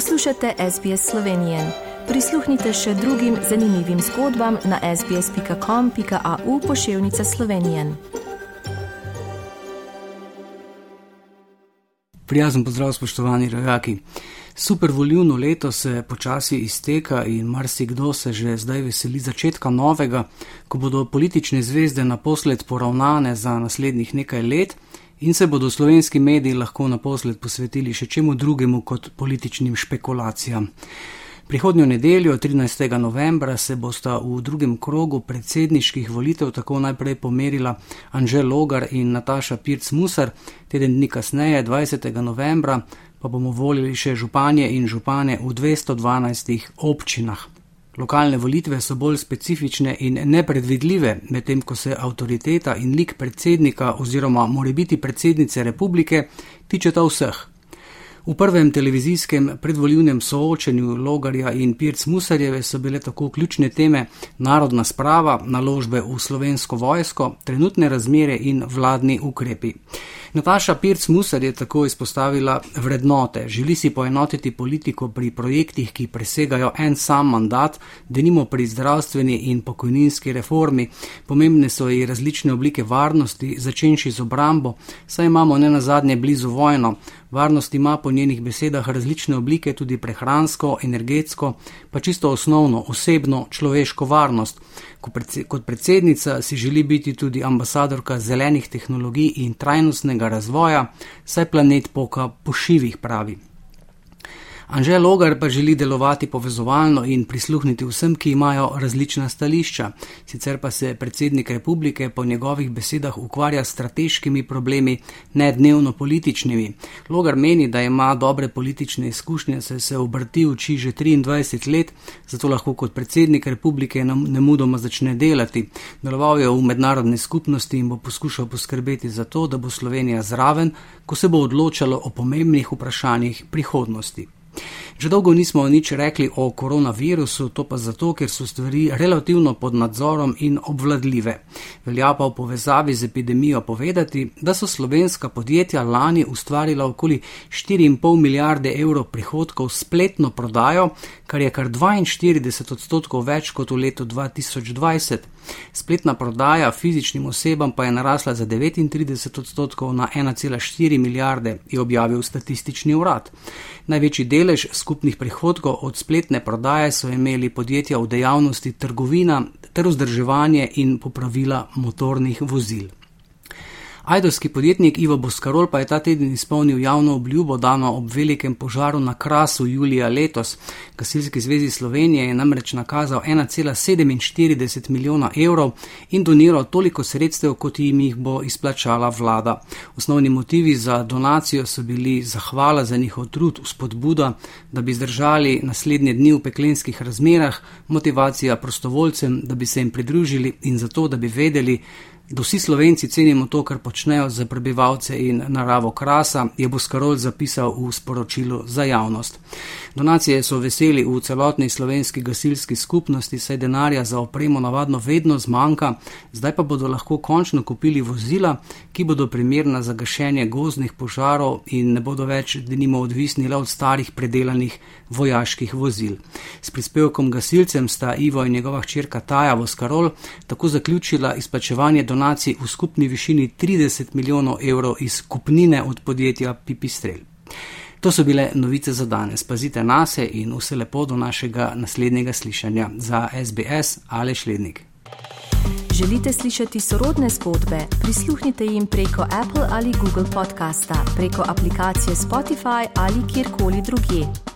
Poslušate SBS Slovenije. Prisluhnite še drugim zanimivim zgodbam na sbsp.com.au pošiljka Slovenije. Prijazen pozdrav, spoštovani rojaki. Super volivno leto se počasi izteka in marsikdo se že zdaj veseli začetka novega, ko bodo politične zvezde naposled poravnane za naslednjih nekaj let in se bodo slovenski mediji lahko naposled posvetili še čemu drugemu kot političnim špekulacijam. Prihodnjo nedeljo, 13. novembra, se bosta v drugem krogu predsedniških volitev tako najprej pomerila Anžel Logar in Nataša Pirc-Musar, teden dni kasneje, 20. novembra, pa bomo volili še županje in župane v 212 občinah. Lokalne volitve so bolj specifične in nepredvidljive, medtem ko se avtoriteta in lik predsednika oziroma morebiti predsednice republike tičeta vseh. V prvem televizijskem predvoljivnem soočenju Logarja in Pirc Musarjeve so bile tako ključne teme narodna sprava, naložbe v slovensko vojsko, trenutne razmere in vladni ukrepi. Nataša Pirc Musar je tako izpostavila vrednote. Želi si poenotiti politiko pri projektih, ki presegajo en sam mandat, denimo pri zdravstveni in pokojninski reformi. Pomembne so i različne oblike varnosti, začenši z obrambo, saj imamo ne nazadnje blizu vojno. Varnost ima po njenih besedah različne oblike, tudi prehransko, energetsko, pa čisto osnovno, osebno, človeško varnost. Kot predsednica si želi biti tudi ambasadorka zelenih tehnologij in trajnostnega razvoja, saj planet poka po šivih pravi. Anže Logar pa želi delovati povezovalno in prisluhniti vsem, ki imajo različna stališča. Sicer pa se predsednik republike po njegovih besedah ukvarja s strateškimi problemi, ne dnevno političnimi. Logar meni, da ima dobre politične izkušnje, se obrti uči že 23 let, zato lahko kot predsednik republike ne mudoma začne delati. Deloval je v mednarodni skupnosti in bo poskušal poskrbeti za to, da bo Slovenija zraven, ko se bo odločalo o pomembnih vprašanjih prihodnosti. Že dolgo nismo nič rekli o koronavirusu, to pa zato, ker so stvari relativno pod nadzorom in obvladljive. Velja pa v povezavi z epidemijo povedati, da so slovenska podjetja lani ustvarila okoli 4,5 milijarde evrov prihodkov spletno prodajo, kar je kar 42 odstotkov več kot v letu 2020. Spletna prodaja fizičnim osebam pa je narasla za 39 odstotkov na 1,4 milijarde, je objavil statistični urad. Največji delež skupnih prihodkov od spletne prodaje so imeli podjetja v dejavnosti trgovina ter vzdrževanje in popravila motornih vozil. Ajdovski podjetnik Ivo Boskarol pa je ta teden izpolnil javno obljubo dano ob velikem požaru na Krasu julija letos. Gasilski zvezi Slovenije je namreč nakazal 1,47 milijona evrov in doniral toliko sredstev, kot jim jih bo izplačala vlada. Osnovni motivi za donacijo so bili zahvala za njihov trud, spodbuda, da bi zdržali naslednje dni v peklenskih razmerah, motivacija prostovoljcem, da bi se jim pridružili in zato, da bi vedeli, da vsi slovenci cenimo to, kar počnejo za prebivalce in naravo krasa, je Boskarol zapisal v sporočilu za javnost. Donacije so veseli v celotni slovenski gasilski skupnosti, saj denarja za opremo navadno vedno zmanjka, zdaj pa bodo lahko končno kupili vozila, ki bodo primerna za gašenje gozdnih požarov in ne bodo več denimo odvisni le od starih predelanih vojaških vozil. S prispevkom gasilcem sta Ivo in njegova hčerka Taja Boskarol tako zaključila izplačevanje donacij v skupni višini 30 milijonov evrov iz kupnine od podjetja Pipistrel. To so bile novice za danes. Pazite na se in vse lepo do našega naslednjega slišanja za SBS ali Šlednik. Želite slišati sorodne zgodbe? Prisluhnite jim preko Apple ali Google podcasta, preko aplikacije Spotify ali kjerkoli drugje.